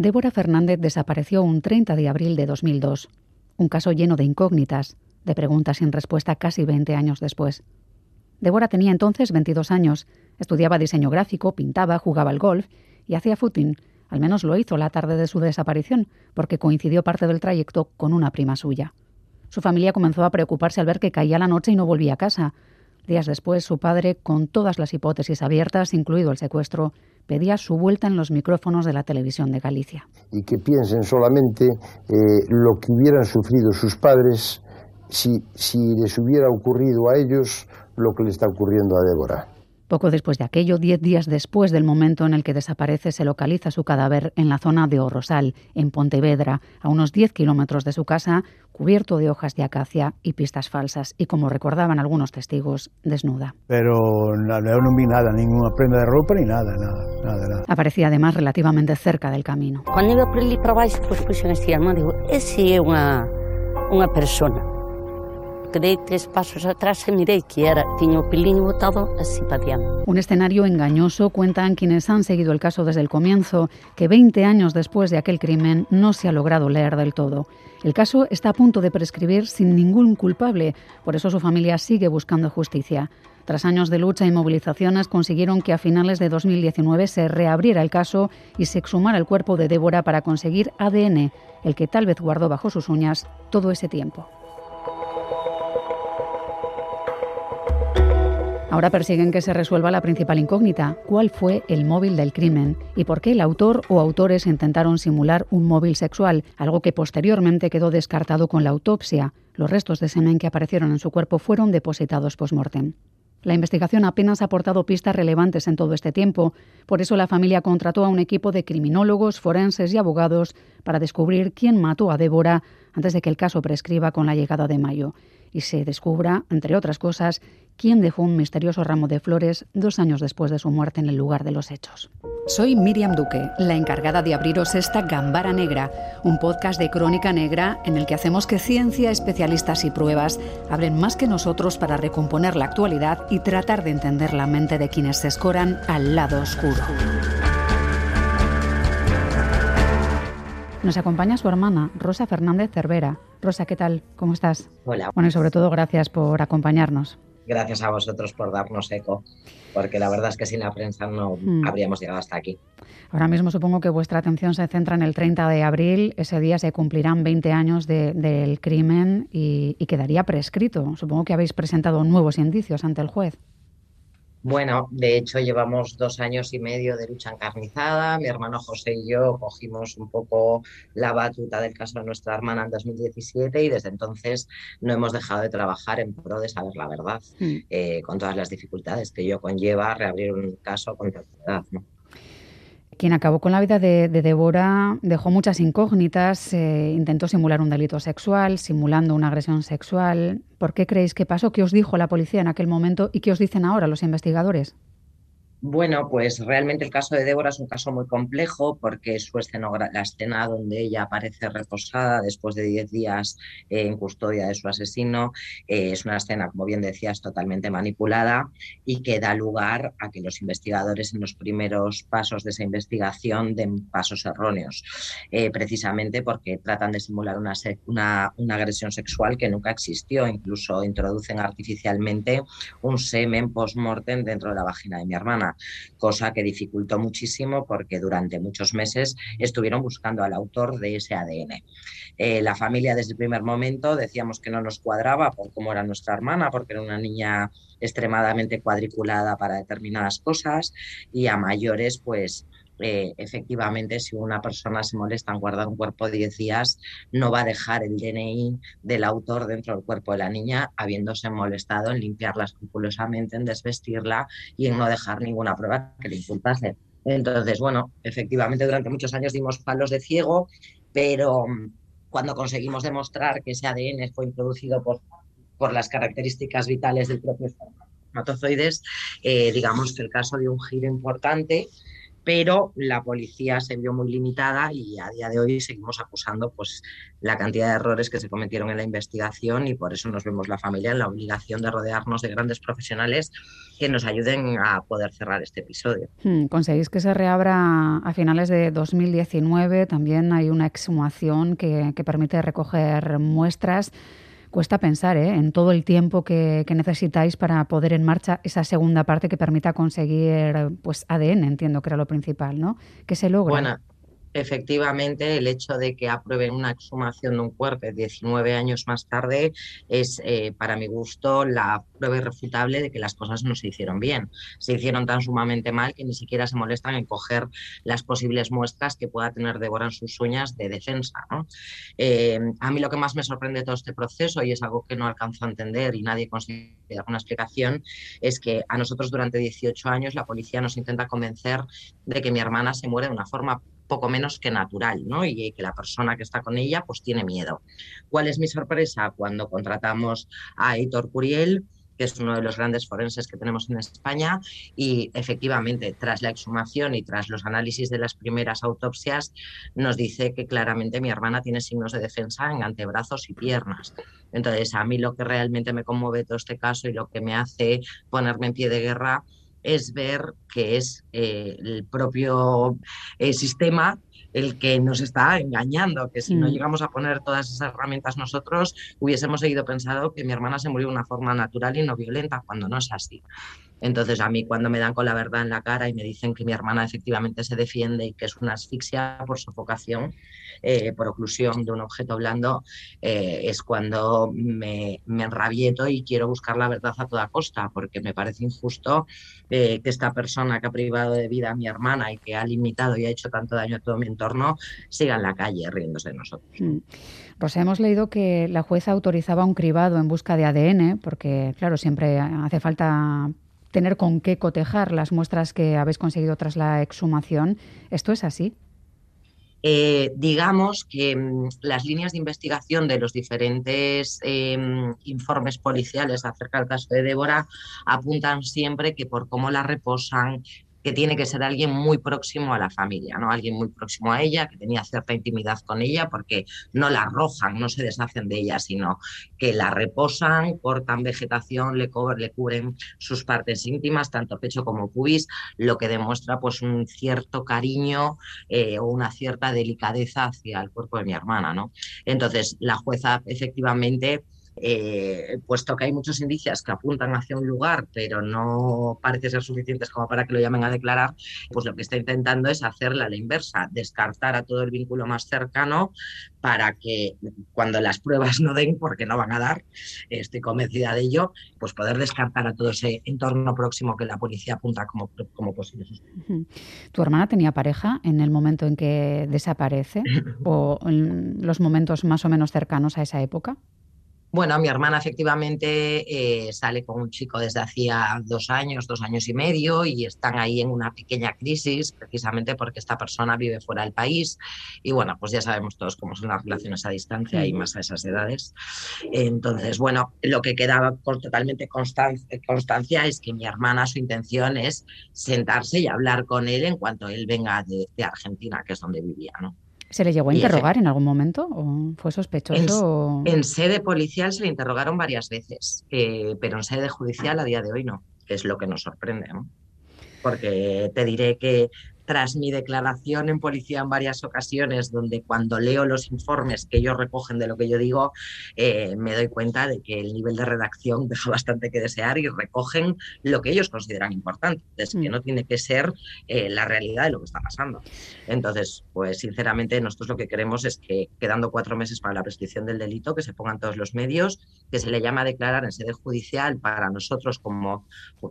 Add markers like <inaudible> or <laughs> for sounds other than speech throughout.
Débora Fernández desapareció un 30 de abril de 2002. Un caso lleno de incógnitas, de preguntas sin respuesta casi 20 años después. Débora tenía entonces 22 años, estudiaba diseño gráfico, pintaba, jugaba al golf y hacía footing. Al menos lo hizo la tarde de su desaparición, porque coincidió parte del trayecto con una prima suya. Su familia comenzó a preocuparse al ver que caía la noche y no volvía a casa. Días después, su padre, con todas las hipótesis abiertas, incluido el secuestro, pedía su vuelta en los micrófonos de la televisión de Galicia. Y que piensen solamente eh, lo que hubieran sufrido sus padres si, si les hubiera ocurrido a ellos lo que le está ocurriendo a Débora. Poco después de aquello, diez días después del momento en el que desaparece, se localiza su cadáver en la zona de Orrosal, en Pontevedra, a unos 10 kilómetros de su casa, cubierto de hojas de acacia y pistas falsas, y como recordaban algunos testigos, desnuda. Pero no, no vi nada, ninguna prenda de ropa ni nada, nada, nada, nada. Aparecía además relativamente cerca del camino. Cuando iba por allí para abajo, pues puse este arma, digo, ese es una, una persona Un escenario engañoso, cuentan quienes han seguido el caso desde el comienzo, que 20 años después de aquel crimen no se ha logrado leer del todo. El caso está a punto de prescribir sin ningún culpable, por eso su familia sigue buscando justicia. Tras años de lucha y movilizaciones consiguieron que a finales de 2019 se reabriera el caso y se exhumara el cuerpo de Débora para conseguir ADN, el que tal vez guardó bajo sus uñas todo ese tiempo. Ahora persiguen que se resuelva la principal incógnita, cuál fue el móvil del crimen y por qué el autor o autores intentaron simular un móvil sexual, algo que posteriormente quedó descartado con la autopsia. Los restos de semen que aparecieron en su cuerpo fueron depositados post-mortem. La investigación apenas ha aportado pistas relevantes en todo este tiempo, por eso la familia contrató a un equipo de criminólogos, forenses y abogados para descubrir quién mató a Débora antes de que el caso prescriba con la llegada de mayo y se descubra, entre otras cosas, quién dejó un misterioso ramo de flores dos años después de su muerte en el lugar de los hechos. Soy Miriam Duque, la encargada de abriros esta Gambara Negra, un podcast de crónica negra en el que hacemos que ciencia, especialistas y pruebas hablen más que nosotros para recomponer la actualidad y tratar de entender la mente de quienes se escoran al lado oscuro. Nos acompaña su hermana, Rosa Fernández Cervera. Rosa, ¿qué tal? ¿Cómo estás? Hola. Bueno, y sobre todo gracias por acompañarnos. Gracias a vosotros por darnos eco, porque la verdad es que sin la prensa no mm. habríamos llegado hasta aquí. Ahora mismo supongo que vuestra atención se centra en el 30 de abril. Ese día se cumplirán 20 años del crimen y quedaría prescrito. Supongo que habéis presentado nuevos indicios ante el juez. Bueno, de hecho llevamos dos años y medio de lucha encarnizada. Mi hermano José y yo cogimos un poco la batuta del caso de nuestra hermana en 2017 y desde entonces no hemos dejado de trabajar en pro de saber la verdad, mm. eh, con todas las dificultades que ello conlleva reabrir un caso con verdad. ¿no? Quien acabó con la vida de, Débora dejó muchas incógnitas, eh, intentó simular un delito sexual, simulando una agresión sexual. ¿Por qué creéis que pasó? ¿Qué os dijo la policía en aquel momento y qué os dicen ahora los investigadores? Bueno, pues realmente el caso de Débora es un caso muy complejo porque su la escena donde ella aparece reposada después de 10 días en custodia de su asesino eh, es una escena, como bien decías, totalmente manipulada y que da lugar a que los investigadores en los primeros pasos de esa investigación den pasos erróneos, eh, precisamente porque tratan de simular una, una, una agresión sexual que nunca existió, incluso introducen artificialmente un semen post-mortem dentro de la vagina de mi hermana cosa que dificultó muchísimo porque durante muchos meses estuvieron buscando al autor de ese ADN. Eh, la familia desde el primer momento decíamos que no nos cuadraba por cómo era nuestra hermana, porque era una niña extremadamente cuadriculada para determinadas cosas y a mayores pues eh, efectivamente, si una persona se molesta en guardar un cuerpo 10 días, no va a dejar el DNI del autor dentro del cuerpo de la niña, habiéndose molestado en limpiarla escrupulosamente, en desvestirla y en no dejar ninguna prueba que le inculpase. Entonces, bueno, efectivamente, durante muchos años dimos palos de ciego, pero mm, cuando conseguimos demostrar que ese ADN fue introducido por, por las características vitales del propio espermatozoides, eh, digamos que el caso dio un giro importante pero la policía se vio muy limitada y a día de hoy seguimos acusando pues, la cantidad de errores que se cometieron en la investigación y por eso nos vemos la familia en la obligación de rodearnos de grandes profesionales que nos ayuden a poder cerrar este episodio. Hmm, conseguís que se reabra a finales de 2019, también hay una exhumación que, que permite recoger muestras cuesta pensar ¿eh? en todo el tiempo que, necesitáis para poder en marcha esa segunda parte que permita conseguir pues ADN, entiendo que era lo principal, ¿no? Que se logra. Efectivamente, el hecho de que aprueben una exhumación de un cuerpo 19 años más tarde es, eh, para mi gusto, la prueba irrefutable de que las cosas no se hicieron bien. Se hicieron tan sumamente mal que ni siquiera se molestan en coger las posibles muestras que pueda tener Débora en sus uñas de defensa. Eh, a mí lo que más me sorprende de todo este proceso, y es algo que no alcanzo a entender y nadie consigue dar una explicación, es que a nosotros durante 18 años la policía nos intenta convencer de que mi hermana se muere de una forma poco menos que natural, ¿no? Y que la persona que está con ella pues tiene miedo. ¿Cuál es mi sorpresa? Cuando contratamos a Hitor Curiel, que es uno de los grandes forenses que tenemos en España, y efectivamente, tras la exhumación y tras los análisis de las primeras autopsias, nos dice que claramente mi hermana tiene signos de defensa en antebrazos y piernas. Entonces, a mí lo que realmente me conmueve todo este caso y lo que me hace ponerme en pie de guerra es ver que es eh, el propio eh, sistema el que nos está engañando, que si no mm. llegamos a poner todas esas herramientas nosotros, hubiésemos seguido pensando que mi hermana se murió de una forma natural y no violenta, cuando no es así. Entonces a mí cuando me dan con la verdad en la cara y me dicen que mi hermana efectivamente se defiende y que es una asfixia por sofocación, eh, por oclusión de un objeto blando, eh, es cuando me, me, enrabieto y quiero buscar la verdad a toda costa, porque me parece injusto eh, que esta persona que ha privado de vida a mi hermana y que ha limitado y ha hecho tanto daño a todo mi entorno siga en la calle riéndose de nosotros. Mm. Rosa, hemos leído que la jueza autorizaba un cribado en busca de ADN, porque claro, siempre hace falta tener con qué cotejar las muestras que habéis conseguido tras la exhumación. ¿Esto es así? Eh, digamos que mm, las líneas de investigación de los diferentes em, informes policiales acerca del caso de Débora apuntan siempre que por cómo la reposan, que tiene que ser alguien muy próximo a la familia, ¿no? Alguien muy próximo a ella, que tenía cierta intimidad con ella, porque no la arrojan, no se deshacen de ella, sino que la reposan, cortan vegetación, le, le cubren sus partes íntimas, tanto pecho como pubis, lo que demuestra pues un cierto cariño eh, o una cierta delicadeza hacia el cuerpo de mi hermana, ¿no? Entonces, la jueza efectivamente eh, puesto que hay muchos indicios que apuntan hacia un lugar, pero no parece ser suficientes como para que lo llamen a declarar, pues lo que está intentando es hacerla a la inversa, descartar a todo el vínculo más cercano para que cuando las pruebas no den, porque no van a dar, estoy convencida de ello, pues poder descartar a todo ese entorno próximo que la policía apunta como, como posible. ¿Tu hermana tenía pareja en el momento en que desaparece <laughs> o en los momentos más o menos cercanos a esa época? Bueno, mi hermana efectivamente eh, sale con un chico desde hacía dos años, dos años y medio, y están ahí en una pequeña crisis, precisamente porque esta persona vive fuera del país. Y bueno, pues ya sabemos todos cómo son las relaciones a distancia y más a esas edades. Entonces, bueno, lo que queda con totalmente constancia es que mi hermana, su intención es sentarse y hablar con él en cuanto él venga de, de Argentina, que es donde vivía, ¿no? ¿Se le llegó a interrogar en algún momento? ¿O fue sospechoso? En, sede policial se le interrogaron varias veces, eh, pero en sede judicial a día de hoy no, que es lo que nos sorprende. Porque te diré que tras mi declaración en policía en varias ocasiones, donde cuando leo los informes que ellos recogen de lo que yo digo, eh, me doy cuenta de que el nivel de redacción deja <laughs> bastante que desear y recogen lo que ellos consideran importante, es que mm. no tiene que ser eh, la realidad de lo que está pasando. Entonces, pues sinceramente nosotros lo que queremos es que quedando cuatro meses para la prescripción del delito, que se pongan todos los medios, que se le llame a declarar en sede judicial para nosotros como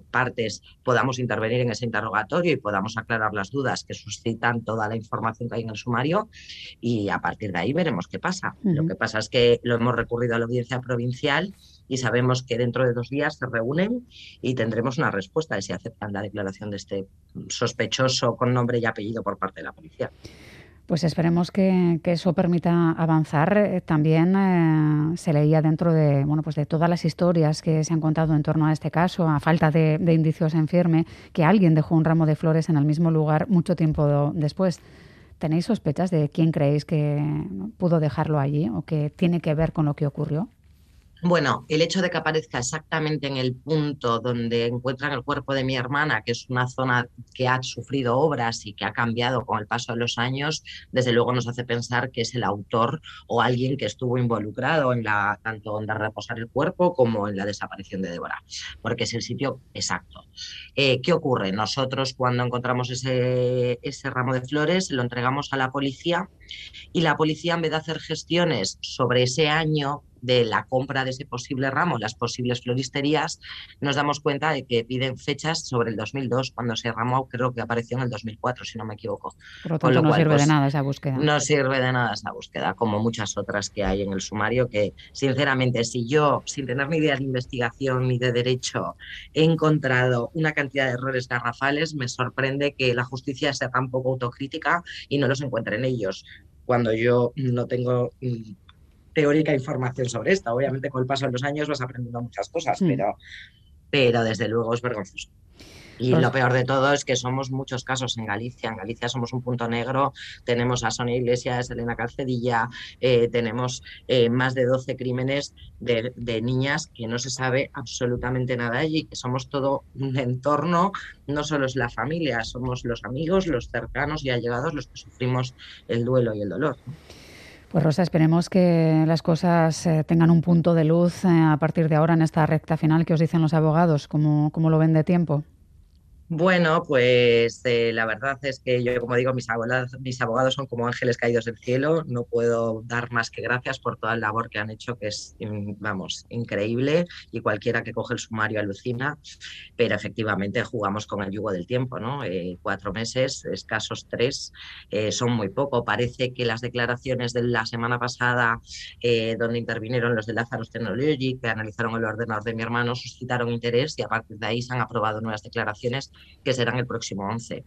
partes podamos intervenir en ese interrogatorio y podamos aclarar las dudas que suscitan toda la información que hay en el sumario y a partir de ahí veremos qué pasa. Lo que pasa es que lo hemos recurrido a la audiencia provincial y sabemos que dentro de dos días se reúnen y tendremos una respuesta de si aceptan la declaración de este sospechoso con nombre y apellido por parte de la policía. Pues esperemos que, eso permita avanzar. Eh, también eh, se leía dentro de, bueno, pues de todas las historias que se han contado en torno a este caso, a falta de, indicios en firme, que alguien dejó un ramo de flores en el mismo lugar mucho tiempo después. ¿Tenéis sospechas de quién creéis que pudo dejarlo allí o que tiene que ver con lo que ocurrió? Bueno, el hecho de que aparezca exactamente en el punto donde encuentran el cuerpo de mi hermana, que es una zona que ha sufrido obras y que ha cambiado con el paso de los años, desde luego nos hace pensar que es el autor o alguien que estuvo involucrado en la tanto en reposar el cuerpo como en la desaparición de Débora, porque es el sitio exacto. Eh, ¿Qué ocurre? Nosotros cuando encontramos ese, ese ramo de flores lo entregamos a la policía y la policía en vez de hacer gestiones sobre ese año de la compra de ese posible ramo, las posibles floristerías, nos damos cuenta de que piden fechas sobre el 2002, cuando ese ramo creo que apareció en el 2004, si no me equivoco. Por lo tanto, no sirve de pues, nada esa búsqueda. No sirve de nada esa búsqueda, como muchas otras que hay en el sumario, que sinceramente, si yo, sin tener ni idea de investigación ni de derecho, he encontrado una cantidad de errores garrafales, me sorprende que la justicia sea tan poco autocrítica y no los encuentre en ellos cuando yo no tengo mm, teórica información sobre esto. Obviamente con el paso de los años vas aprendiendo muchas cosas, mm. pero, pero desde luego es vergonzoso. Y pues lo peor de todo es que somos muchos casos en Galicia. En Galicia somos un punto negro. Tenemos a Sonia Iglesias, Elena Calcedilla, eh, tenemos eh, más de 12 crímenes de, de, niñas que no se sabe absolutamente nada allí, que somos todo un entorno, no solo es la familia, somos los amigos, los cercanos y allegados los que sufrimos el duelo y el dolor. Pues Rosa, esperemos que las cosas eh, tengan un punto de luz eh, a partir de ahora en esta recta final que os dicen los abogados. ¿Cómo, cómo lo ven de tiempo? Bueno, pues eh, la verdad es que yo, como digo, mis abogados, mis abogados son como ángeles caídos del cielo. No puedo dar más que gracias por toda la labor que han hecho, que es, vamos, increíble y cualquiera que coge el sumario alucina. Pero efectivamente jugamos con el yugo del tiempo, ¿no? Eh, cuatro meses, escasos tres, eh, son muy poco. Parece que las declaraciones de la semana pasada, donde intervinieron los de Lazarus Technology, que analizaron el ordenador de mi hermano, suscitaron interés y a partir de ahí se han aprobado nuevas declaraciones que serán el próximo 11.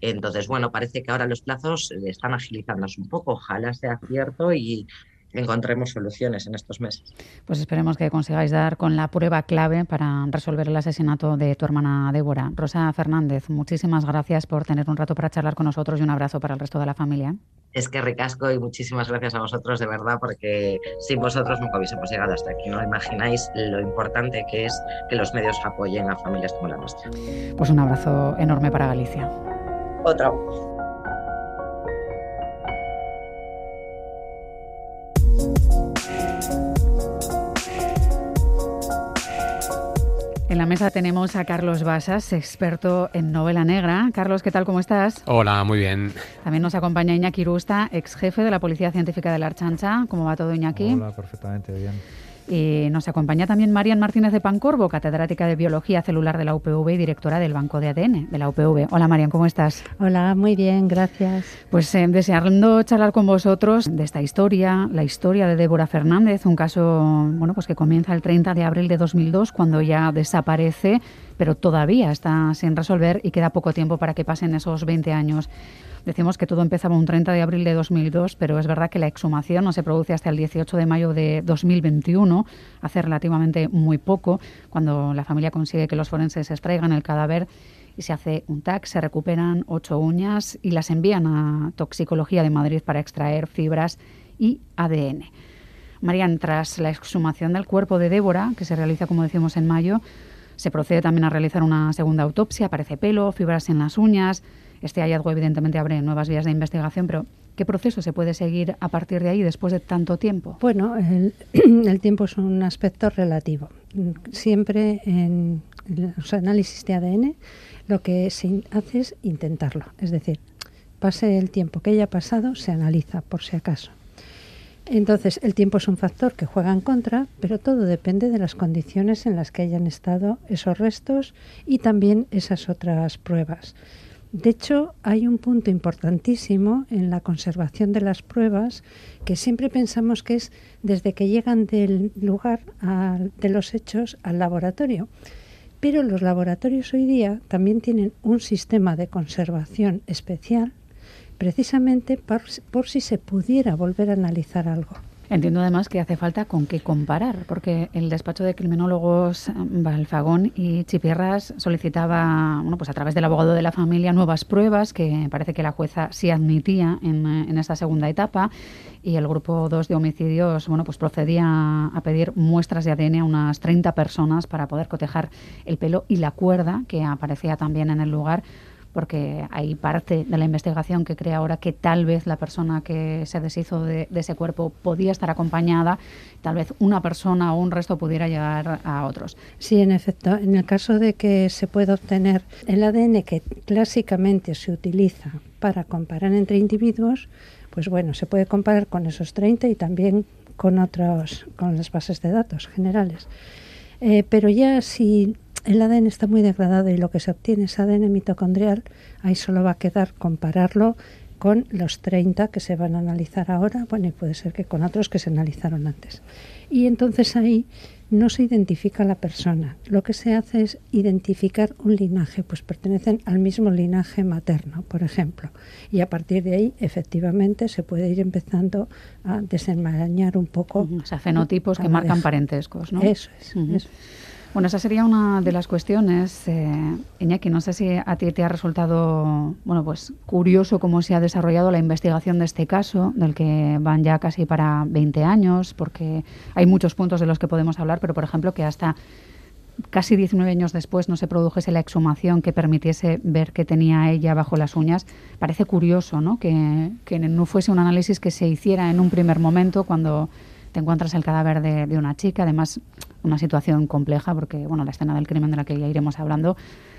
Entonces, bueno, parece que ahora los plazos están agilizándose un poco. Ojalá sea cierto y encontremos soluciones en estos meses. Pues esperemos que consigáis dar con la prueba clave para resolver el asesinato de tu hermana Débora. Rosa Fernández, muchísimas gracias por tener un rato para charlar con nosotros y un abrazo para el resto de la familia. Es que ricasco y muchísimas gracias a vosotros de verdad porque sin vosotros nunca hubiésemos llegado hasta aquí. No imagináis lo importante que es que los medios apoyen a familias como la nuestra. Pues un abrazo enorme para Galicia. Otro. En la mesa tenemos a Carlos Basas, experto en novela negra. Carlos, ¿qué tal? ¿Cómo estás? Hola, muy bien. También nos acompaña Iñaki Rusta, ex jefe de la Policía Científica de la Archancha. ¿Cómo va todo, Iñaki? Hola, perfectamente bien. Y nos acompaña también Marian Martínez de Pancorbo, catedrática de Biología Celular de la UPV y directora del Banco de ADN de la UPV. Hola Marian, ¿cómo estás? Hola, muy bien, gracias. Pues eh, deseando charlar con vosotros de esta historia, la historia de Débora Fernández, un caso bueno, pues que comienza el 30 de abril de 2002 cuando ya desaparece, pero todavía está sin resolver y queda poco tiempo para que pasen esos 20 años. Decimos que todo empezaba un 30 de abril de 2002, pero es verdad que la exhumación no se produce hasta el 18 de mayo de 2021, hace relativamente muy poco, cuando la familia consigue que los forenses extraigan el cadáver y se hace un TAC, se recuperan ocho uñas y las envían a Toxicología de Madrid para extraer fibras y ADN. Marian, tras la exhumación del cuerpo de Débora, que se realiza, como decimos, en mayo, se procede también a realizar una segunda autopsia, aparece pelo, fibras en las uñas, este hallazgo evidentemente abre nuevas vías de investigación, pero ¿qué proceso se puede seguir a partir de ahí después de tanto tiempo? Bueno, el, <clears throat> tiempo es un aspecto relativo. Siempre en los análisis de ADN lo que se hace es intentarlo, es decir, pase el tiempo que haya pasado, se analiza por si acaso. Entonces, el tiempo es un factor que juega en contra, pero todo depende de las condiciones en las que hayan estado esos restos y también esas otras pruebas. De hecho, hay un punto importantísimo en la conservación de las pruebas que siempre pensamos que es desde que llegan del lugar de los hechos al laboratorio. Pero los laboratorios hoy día también tienen un sistema de conservación especial precisamente por si se pudiera volver a analizar algo. Entiendo además que hace falta con qué comparar, porque el despacho de criminólogos Balfagón y Chipierras solicitaba, bueno, pues a través del abogado de la familia, nuevas pruebas que parece que la jueza sí admitía en, en esta segunda etapa. Y el grupo 2 de homicidios, bueno, pues procedía a pedir muestras de ADN a unas 30 personas para poder cotejar el pelo y la cuerda que aparecía también en el lugar porque hay parte de la investigación que cree ahora que tal vez la persona que se deshizo de, ese cuerpo podía estar acompañada, tal vez una persona o un resto pudiera llegar a otros. Sí, en efecto, en el caso de que se pueda obtener el ADN que clásicamente se utiliza para comparar entre individuos, pues bueno, se puede comparar con esos 30 y también con otros, con las bases de datos generales. Eh, pero ya si el ADN está muy degradado y lo que se obtiene es ADN mitocondrial, ahí solo va a quedar compararlo con los 30 que se van a analizar ahora, bueno, y puede ser que con otros que se analizaron antes. Y entonces ahí no se identifica la persona, lo que se hace es identificar un linaje, pues pertenecen al mismo linaje materno, por ejemplo, y a partir de ahí efectivamente se puede ir empezando a desenmarañar un poco. O sea, fenotipos que marcan parentescos, ¿no? Eso es. eso. Bueno, esa sería una de las cuestiones. Eh, Iñaki, no sé si a ti te ha resultado bueno, pues curioso cómo se ha desarrollado la investigación de este caso, del que van ya casi para 20 años, porque hay muchos puntos de los que podemos hablar, pero por ejemplo que hasta casi 19 años después no se produjese la exhumación que permitiese ver qué tenía ella bajo las uñas. Parece curioso ¿no? Que, que no fuese un análisis que se hiciera en un primer momento cuando te encuentras el cadáver de, de, una chica, además una situación compleja porque bueno, la escena del crimen de la que ya iremos hablando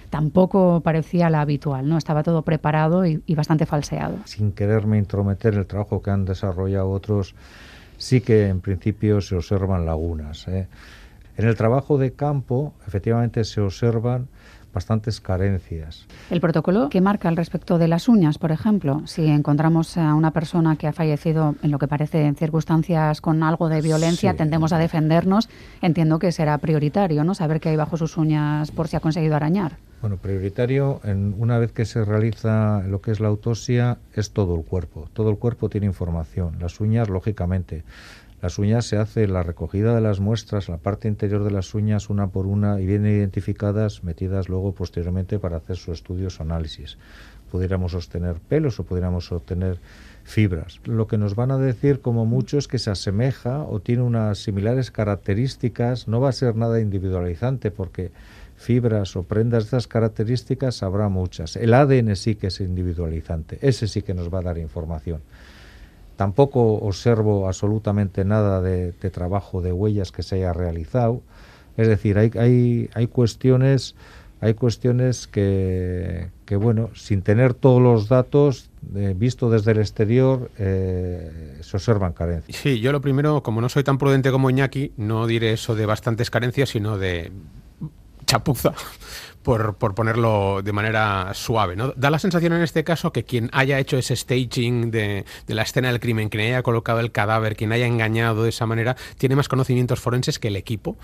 tampoco parecía la habitual, ¿no? Estaba todo preparado y, bastante falseado. Sin quererme intrometer el trabajo que han desarrollado otros, sí que en principio se observan lagunas. ¿eh? En el trabajo de campo, efectivamente, se observan bastantes carencias. El protocolo que marca al respecto de las uñas, por ejemplo, si encontramos a una persona que ha fallecido en lo que parece en circunstancias con algo de violencia, tendemos a defendernos, entiendo que será prioritario, ¿no? Saber qué hay bajo sus uñas por si ha conseguido arañar. Bueno, prioritario, en, una vez que se realiza lo que es la autopsia, es todo el cuerpo. Todo el cuerpo tiene información. Las uñas, lógicamente. Las uñas se hace la recogida de las muestras, la parte interior de las uñas una por una y vienen identificadas, metidas luego posteriormente para hacer su estudio, su análisis. Pudiéramos obtener pelos o pudiéramos obtener fibras. Lo que nos van a decir como mucho es que se asemeja o tiene unas similares características, no va a ser nada individualizante porque fibras o prendas de esas características habrá muchas. El ADN sí que es individualizante, ese sí que nos va a dar información. Tampoco observo absolutamente nada de, trabajo de huellas que se haya realizado. Es decir, hay, hay, hay cuestiones, hay cuestiones que, que, bueno, sin tener todos los datos, eh, visto desde el exterior, eh, se observan carencias. Sí, yo lo primero, como no soy tan prudente como Iñaki, no diré eso de bastantes carencias, sino de chapuza por, por, ponerlo de manera suave. ¿no? Da la sensación en este caso que quien haya hecho ese staging de, de, la escena del crimen, quien haya colocado el cadáver, quien haya engañado de esa manera, tiene más conocimientos forenses que el equipo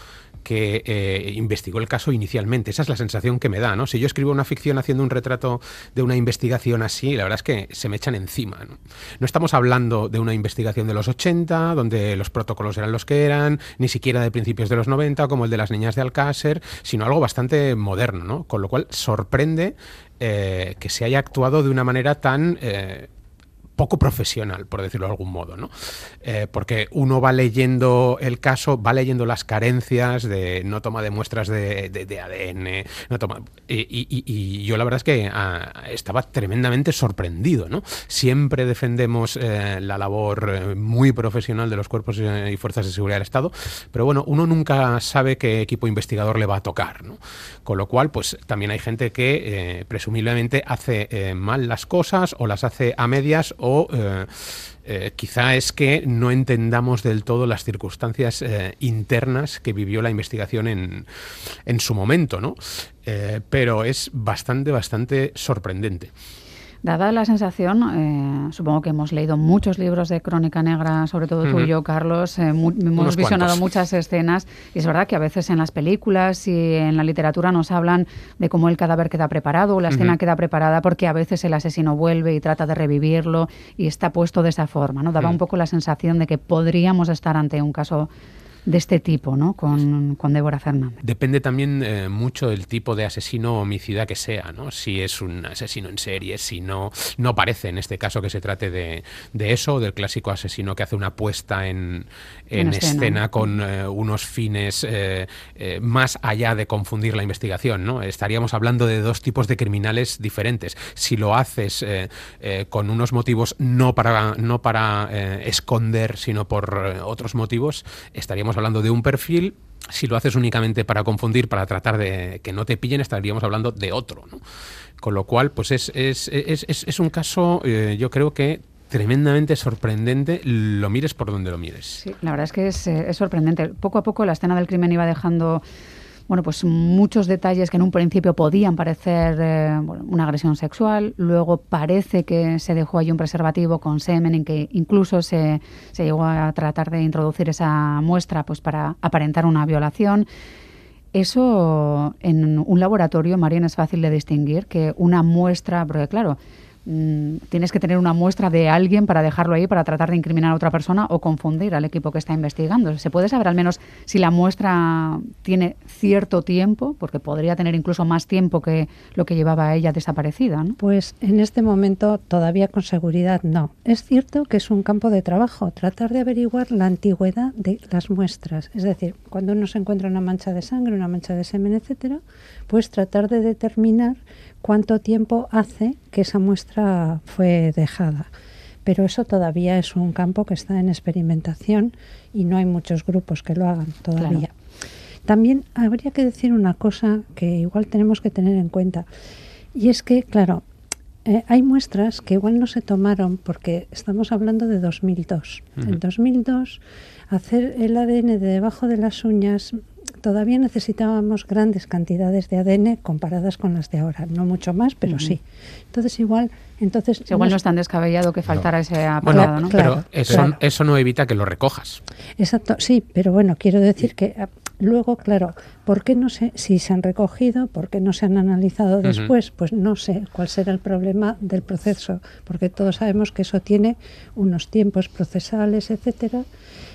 que eh, investigó el caso inicialmente. Esa es la sensación que me da. ¿no? Si yo escribo una ficción haciendo un retrato de una investigación así, la verdad es que se me echan encima. ¿no? no estamos hablando de una investigación de los 80, donde los protocolos eran los que eran, ni siquiera de principios de los 90, como el de las niñas de Alcácer, sino algo bastante moderno. ¿no? Con lo cual sorprende eh, que se haya actuado de una manera tan eh, poco profesional, por decirlo de algún modo, ¿no? Eh, porque uno va leyendo el caso, va leyendo las carencias de no toma de muestras de, ADN, no toma, y, yo la verdad es que ah, estaba tremendamente sorprendido, ¿no? Siempre defendemos eh, la labor eh, muy profesional de los cuerpos y fuerzas de seguridad del Estado, pero bueno, uno nunca sabe qué equipo investigador le va a tocar, ¿no? Con lo cual, pues también hay gente que presumiblemente hace mal las cosas o las hace a medias o eh, eh, quizá es que no entendamos del todo las circunstancias eh, internas que vivió la investigación en, en su momento, ¿no? pero es bastante, bastante sorprendente. Dada la sensación, eh, supongo que hemos leído muchos libros de crónica negra, sobre todo tú y yo, Carlos, eh, hemos visionado muchas escenas y es verdad que a veces en las películas y en la literatura nos hablan de cómo el cadáver queda preparado o la escena queda preparada porque a veces el asesino vuelve y trata de revivirlo y está puesto de esa forma, ¿no? Daba un poco la sensación de que podríamos estar ante un caso de este tipo, ¿no? Con, con Débora Fernández. Depende también eh, mucho del tipo de asesino o homicida que sea, ¿no? Si es un asesino en serie, si no, no parece en este caso que se trate de, de eso, del clásico asesino que hace una puesta en, en, escena, con eh, unos fines eh, más allá de confundir la investigación, ¿no? Estaríamos hablando de dos tipos de criminales diferentes. Si lo haces con unos motivos no para, no para esconder, sino por otros motivos, estaríamos hablando de un perfil. Si lo haces únicamente para confundir, para tratar de que no te pillen, estaríamos hablando de otro. Con lo cual, pues es, es, es, es un caso, eh, yo creo que tremendamente sorprendente, lo mires por donde lo mires. Sí, la verdad es que es, eh, es sorprendente. Poco a poco la escena del crimen iba dejando bueno, pues muchos detalles que en un principio podían parecer eh, una agresión sexual, luego parece que se dejó ahí un preservativo con semen en que incluso se, se llegó a tratar de introducir esa muestra pues para aparentar una violación. Eso en un laboratorio, Marian, es fácil de distinguir que una muestra, porque claro, Mm, tienes que tener una muestra de alguien para dejarlo ahí para tratar de incriminar a otra persona o confundir al equipo que está investigando. ¿Se puede saber al menos si la muestra tiene cierto tiempo? Porque podría tener incluso más tiempo que lo que llevaba ella desaparecida. Pues en este momento todavía con seguridad no. Es cierto que es un campo de trabajo, tratar de averiguar la antigüedad de las muestras. Es decir, cuando uno se encuentra una mancha de sangre, una mancha de semen, etcétera, pues tratar de determinar cuánto tiempo hace que esa muestra fue dejada. Pero eso todavía es un campo que está en experimentación y no hay muchos grupos que lo hagan todavía. También habría que decir una cosa que igual tenemos que tener en cuenta. Y es que, claro, eh, hay muestras que igual no se tomaron porque estamos hablando de 2002. En 2002, hacer el ADN de debajo de las uñas todavía necesitábamos grandes cantidades de ADN comparadas con las de ahora, no mucho más, pero sí. Entonces igual, entonces igual no es tan descabellado que faltara ese apartado, ¿no? pero eso, eso no evita que lo recojas. Exacto, sí, pero bueno, quiero decir que ah, luego, claro, ¿por qué no sé si se han recogido, por qué no se han analizado después? Pues no sé cuál será el problema del proceso, porque todos sabemos que eso tiene unos tiempos procesales, etcétera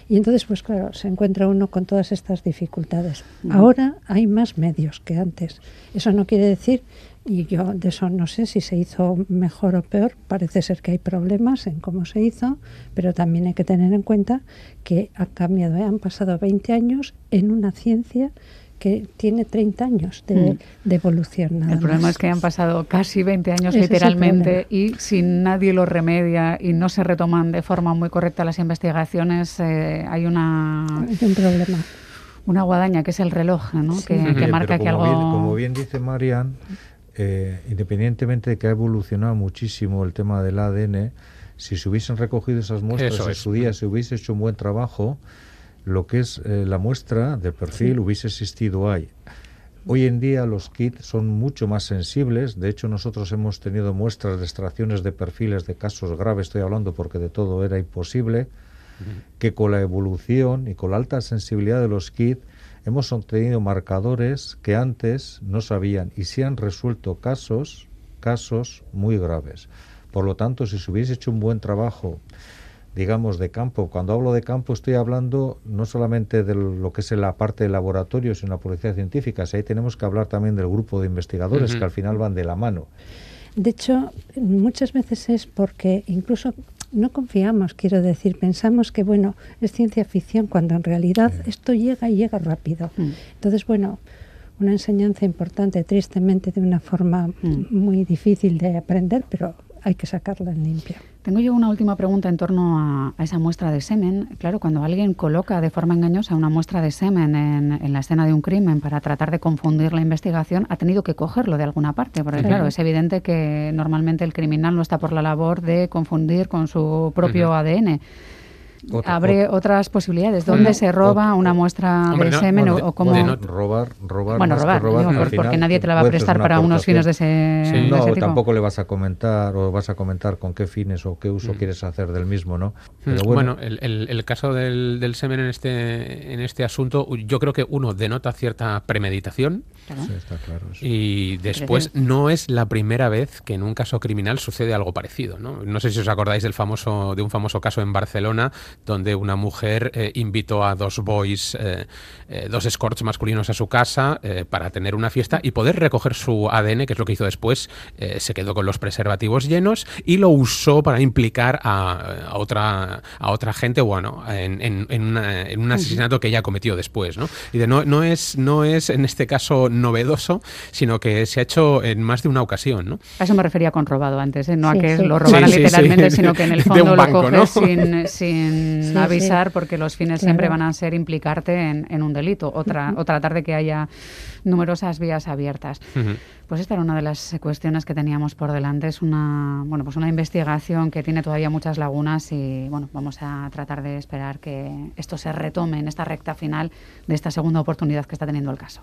y entonces, pues claro, se encuentra uno con todas estas dificultades. Ahora hay más medios que antes. Eso no quiere decir, y yo de eso no sé si se hizo mejor o peor, parece ser que hay problemas en cómo se hizo, pero también hay que tener en cuenta que ha cambiado, ¿eh? han pasado 20 años en una ciencia que tiene 30 años de, mm. evolución. el problema es que han pasado casi 20 años literalmente y si nadie lo remedia y no se retoman de forma muy correcta las investigaciones, eh, hay una... un problema. Una guadaña que es el reloj, ¿no? que, marca que algo... como bien dice Marian, eh, independientemente de que ha evolucionado muchísimo el tema del ADN, si se hubiesen recogido esas muestras en su día, se hubiese hecho un buen trabajo, lo que es eh, la muestra del perfil hubiese existido ahí. Hoy en día los kits son mucho más sensibles, de hecho nosotros hemos tenido muestras de extracciones de perfiles de casos graves, estoy hablando porque de todo era imposible, que con la evolución y con la alta sensibilidad de los kits hemos obtenido marcadores que antes no sabían y se han resuelto casos, casos muy graves. Por lo tanto, si se hubiese hecho un buen trabajo digamos, de campo. Cuando hablo de campo estoy hablando no solamente de lo que es la parte de laboratorio, sino la policía científica. ahí tenemos que hablar también del grupo de investigadores que al final van de la mano. De hecho, muchas veces es porque incluso no confiamos, quiero decir, pensamos que, bueno, es ciencia ficción, cuando en realidad esto llega y llega rápido. Mm. Entonces, bueno, una enseñanza importante, tristemente de una forma mm. muy difícil de aprender, pero hay que sacarla en limpia. Tengo yo una última pregunta en torno a, esa muestra de semen. Claro, cuando alguien coloca de forma engañosa una muestra de semen en, la escena de un crimen para tratar de confundir la investigación, ha tenido que cogerlo de alguna parte, porque claro, es evidente que normalmente el criminal no está por la labor de confundir con su propio ADN. Abre otras posibilidades. ¿Dónde se roba una muestra de semen o, cómo? robar, robar, bueno, robar, porque nadie te la va a prestar para unos fines de ese, no, tampoco le vas a comentar o vas a comentar con qué fines o qué uso mm. quieres hacer del mismo, ¿no? Mm, bueno, el, caso del, semen en este en este asunto, yo creo que uno denota cierta premeditación. está claro, y después no es la primera vez que en un caso criminal sucede algo parecido, ¿no? No sé si os acordáis del famoso de un famoso caso en Barcelona donde una mujer eh, invitó a dos boys, eh, eh, dos escorts masculinos a su casa para tener una fiesta y poder recoger su ADN, que es lo que hizo después. se quedó con los preservativos llenos y lo usó para implicar a, otra a otra gente, bueno, en, un asesinato que ella cometió después, ¿no? Y de, no, no es no es en este caso novedoso, sino que se ha hecho en más de una ocasión, ¿no? A eso me refería con robado antes, no a que lo robaran literalmente, sino que en el fondo lo coges sin, sin avisar porque los fines siempre van a ser implicarte en, un delito o, tratar de que haya numerosas vías abiertas. Pues esta era una de las cuestiones que teníamos por delante. Es una, bueno, pues una investigación que tiene todavía muchas lagunas y bueno, vamos a tratar de esperar que esto se retome en esta recta final de esta segunda oportunidad que está teniendo el caso.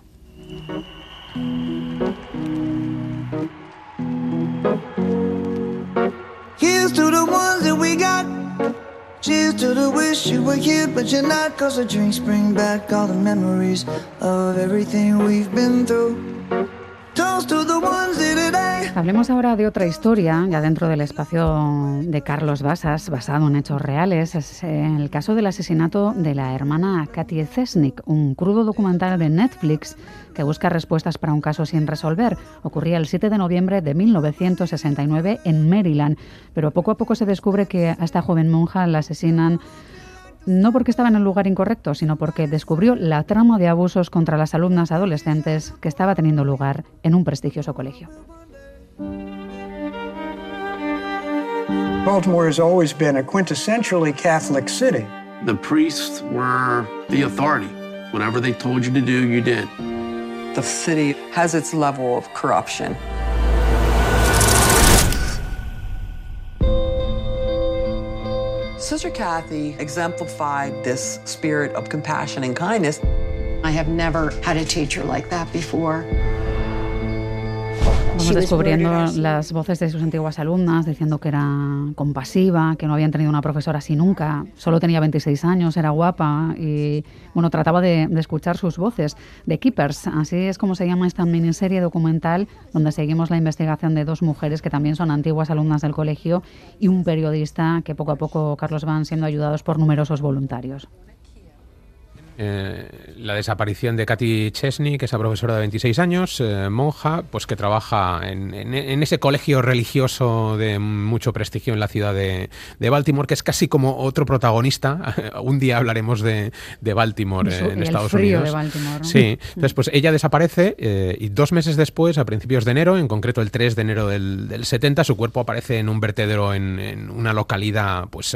Cheers to the wish you were here, but you're not. Cause the drinks bring back all the memories of everything we've been through. Hablemos ahora de otra historia, ya dentro del espacio de Carlos Basas, basado en hechos reales. Es el caso del asesinato de la hermana Katy Cesnik, un crudo documental de Netflix que busca respuestas para un caso sin resolver. Ocurría el 7 de noviembre de 1969 en Maryland, pero poco a poco se descubre que a esta joven monja la asesinan no porque estaba en el lugar incorrecto, sino porque descubrió la trama de abusos contra las alumnas adolescentes que estaba teniendo lugar en un prestigioso colegio. Baltimore has always been a quintessentially Catholic city. The priests were the authority. Whatever they told you to do, you did. The city has its level of corruption. Sister Kathy exemplified this spirit of compassion and kindness. I have never had a teacher like that before. Vamos descubriendo las voces de sus antiguas alumnas diciendo que era compasiva, que no habían tenido una profesora así nunca, solo tenía 26 años, era guapa y bueno, trataba de, de escuchar sus voces. The Keepers, así es como se llama esta miniserie documental donde seguimos la investigación de dos mujeres que también son antiguas alumnas del colegio y un periodista que poco a poco, Carlos, van siendo ayudados por numerosos voluntarios. Eh, la desaparición de Katy Chesney, que es la profesora de 26 años, eh, monja, pues que trabaja en, ese colegio religioso de mucho prestigio en la ciudad de, Baltimore, que es casi como otro protagonista. <laughs> Un día hablaremos de, Baltimore eh, en Estados frío Unidos. De Baltimore, Sí, entonces pues ella desaparece y dos meses después, a principios de enero, en concreto el 3 de enero del, 70, su cuerpo aparece en un vertedero en, una localidad pues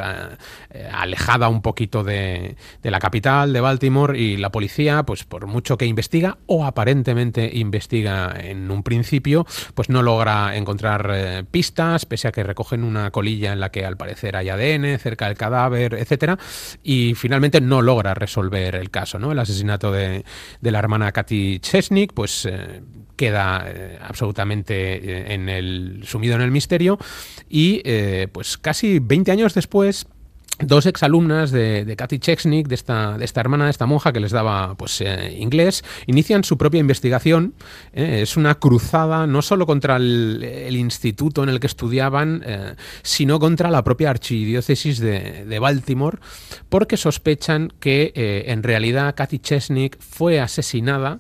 alejada un poquito de, de la capital de Baltimore y la policía, pues por mucho que investiga o aparentemente investiga en un principio, pues no logra encontrar eh, pistas, pese a que recogen una colilla en la que al parecer hay ADN cerca del cadáver, etcétera, y finalmente no logra resolver el caso, ¿no? El asesinato de, la hermana Katy Chesnik, pues eh, queda eh, absolutamente en el sumido en el misterio y pues casi 20 años después dos exalumnas de, de Katy Chechnik, de esta, de esta hermana, de esta monja que les daba pues, eh, inglés, inician su propia investigación. Eh, es una cruzada no solo contra el, instituto en el que estudiaban, eh, sino contra la propia archidiócesis de, Baltimore, porque sospechan que en realidad Katy Chechnik fue asesinada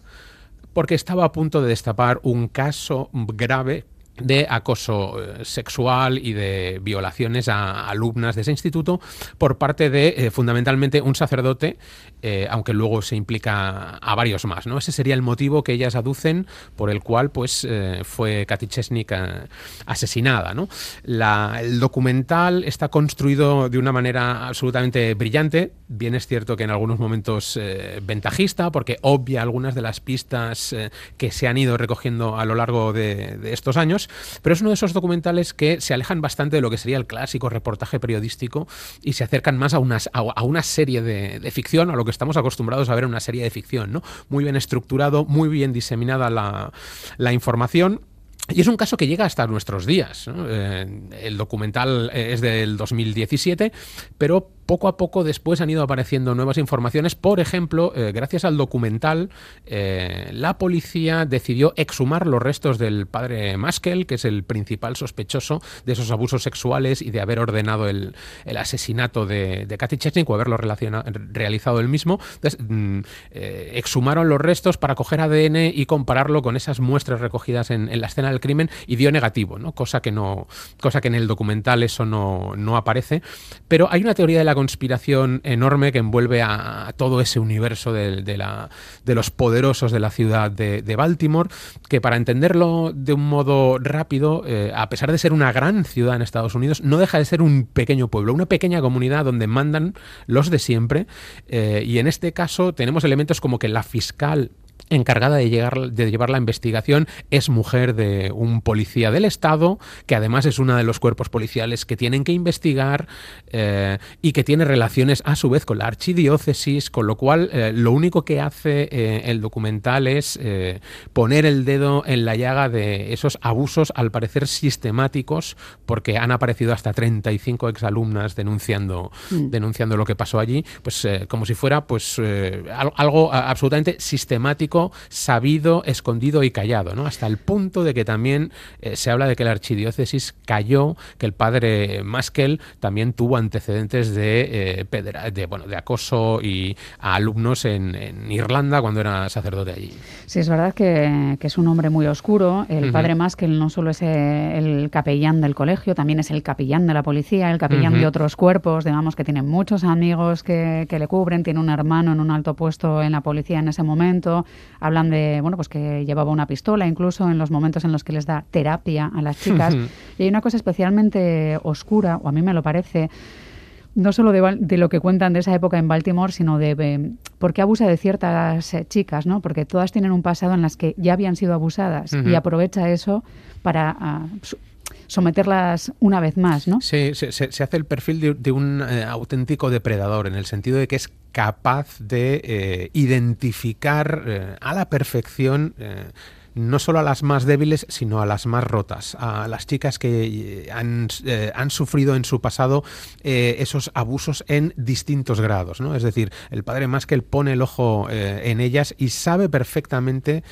porque estaba a punto de destapar un caso grave de acoso eh, sexual y de violaciones a alumnas de ese instituto por parte de eh, fundamentalmente un sacerdote, eh, aunque luego se implica a varios más. ¿no? Ese sería el motivo que ellas aducen por el cual pues, fue Katy Chesnik asesinada. ¿no? el documental está construido de una manera absolutamente brillante. Bien es cierto que en algunos momentos ventajista, porque obvia algunas de las pistas que se han ido recogiendo a lo largo de estos años, pero es uno de esos documentales que se alejan bastante de lo que sería el clásico reportaje periodístico y se acercan más a una, a, una serie de, ficción, a lo estamos acostumbrados a ver una serie de ficción, ¿no? Muy bien estructurado, muy bien diseminada la, la información y es un caso que llega hasta nuestros días. Eh, el documental es del 2017, pero poco a poco después han ido apareciendo nuevas informaciones. Por ejemplo, eh, gracias al documental, eh, la policía decidió exhumar los restos del padre Maskel, que es el principal sospechoso de esos abusos sexuales y de haber ordenado el, asesinato de, de Kathy Chechnik o haberlo realizado él mismo. Mm, eh, exhumaron los restos para coger ADN y compararlo con esas muestras recogidas en, la escena del crimen y dio negativo, cosa, que no, cosa que en el documental eso no, no aparece. Pero hay una teoría de la conspiración enorme que envuelve a, todo ese universo de, la, de, los poderosos de la ciudad de, Baltimore, que para entenderlo de un modo rápido, eh, a pesar de ser una gran ciudad en Estados Unidos, no deja de ser un pequeño pueblo, una pequeña comunidad donde mandan los de siempre. Eh, y en este caso tenemos elementos como que la fiscal encargada de, llegar, de llevar la investigación es mujer de un policía del Estado, que además es uno de los cuerpos policiales que tienen que investigar eh, y que tiene relaciones a su vez con la archidiócesis, con lo cual eh, lo único que hace eh, el documental es poner el dedo en la llaga de esos abusos, al parecer sistemáticos, porque han aparecido hasta 35 exalumnas denunciando, mm. denunciando lo que pasó allí, pues como si fuera pues algo absolutamente sistemático sabido, escondido y callado, ¿no? Hasta el punto de que también eh, se habla de que la archidiócesis cayó, que el padre Maskel también tuvo antecedentes de, eh, de, bueno, de acoso y a alumnos en, Irlanda cuando era sacerdote allí. Sí, es verdad que, es un hombre muy oscuro. El padre Maskel no solo es eh, el capellán del colegio, también es el capellán de la policía, el capellán de otros cuerpos, digamos que tiene muchos amigos que, que le cubren, tiene un hermano en un alto puesto en la policía en ese momento, hablan de, bueno, pues que llevaba una pistola incluso en los momentos en los que les da terapia a las chicas. <laughs> y hay una cosa especialmente oscura, o a mí me lo parece, no solo de, lo que cuentan de esa época en Baltimore, sino de, por qué abusa de ciertas eh, chicas, ¿no? Porque todas tienen un pasado en las que ya habían sido abusadas y aprovecha eso para ah, someterlas una vez más, ¿no? Sí, se, hace el perfil de, un eh, auténtico depredador, en el sentido de que es capaz de eh, identificar eh, a la perfección no solo a las más débiles, sino a las más rotas, a las chicas que eh, han, eh, han sufrido en su pasado eh, esos abusos en distintos grados. ¿no? Es decir, el padre más que él pone el ojo en ellas y sabe perfectamente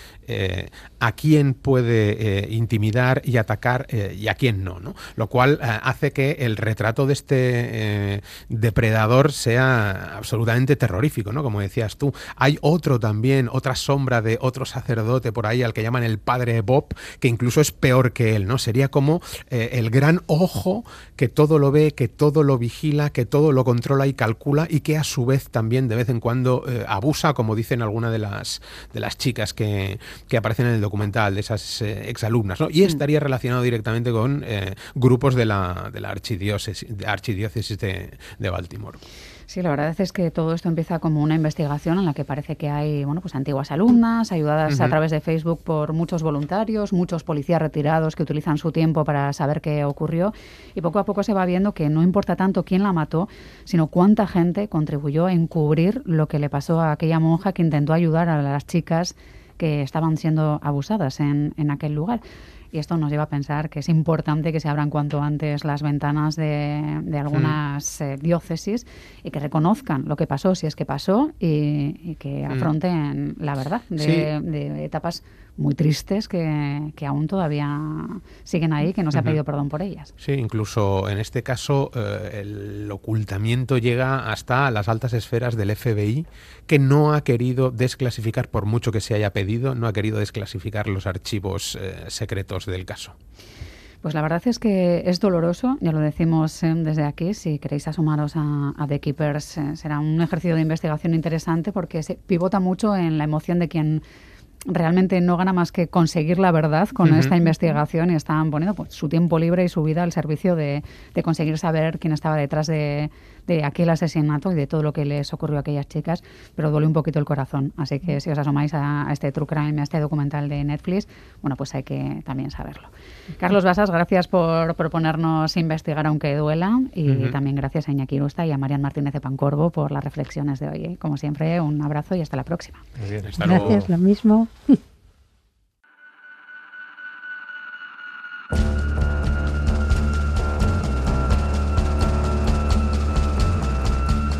a quién puede intimidar y atacar y a quién no, no. Lo cual hace que el retrato de este depredador sea absolutamente terrorífico, ¿no? Como decías tú. Hay otro también, otra sombra de otro sacerdote por ahí al que llaman el padre Bob, que incluso es peor que él, ¿no? Sería como eh, el gran ojo que todo lo ve, que todo lo vigila, que todo lo controla y calcula y que a su vez también de vez en cuando eh, abusa, como dicen algunas de las, de las chicas que, aparecen en el documental, de esas eh, exalumnas, ¿no? Y estaría relacionado directamente con grupos de la, de la archidiócesis, de, archidiócesis de Baltimore. Sí, la verdad es que todo esto empieza como una investigación en la que parece que hay bueno, pues antiguas alumnas ayudadas a través de Facebook por muchos voluntarios, muchos policías retirados que utilizan su tiempo para saber qué ocurrió y poco a poco se va viendo que no importa tanto quién la mató, sino cuánta gente contribuyó a encubrir lo que le pasó a aquella monja que intentó ayudar a las chicas que estaban siendo abusadas en, en aquel lugar. Y esto nos lleva a pensar que es importante que se abran cuanto antes las ventanas de, algunas eh, diócesis y que reconozcan lo que pasó, si es que pasó, y, que afronten la verdad de etapas muy tristes que, que, aún todavía siguen ahí, que no se ha pedido perdón por ellas. Sí, incluso en este caso eh, el ocultamiento llega hasta las altas esferas del FBI, que no ha querido desclasificar, por mucho que se haya pedido, no ha querido desclasificar los archivos eh, secretos del caso. Pues la verdad es que es doloroso, ya lo decimos eh, desde aquí, si queréis asomaros a, a The Keepers, será un ejercicio de investigación interesante porque se pivota mucho en la emoción de quien realmente no gana más que conseguir la verdad con esta investigación y están poniendo pues, su tiempo libre y su vida al servicio de, conseguir saber quién estaba detrás de, de aquel asesinato y de todo lo que les ocurrió a aquellas chicas, pero duele un poquito el corazón. Así que si os asomáis a, este True Crime, a este documental de Netflix, bueno, pues hay que también saberlo. Carlos Basas, gracias por proponernos investigar aunque duela y también gracias a Iñaki Rusta y a Marian Martínez de Pancorvo por las reflexiones de hoy. Como siempre, un abrazo y hasta la próxima. gracias, lo mismo. <laughs>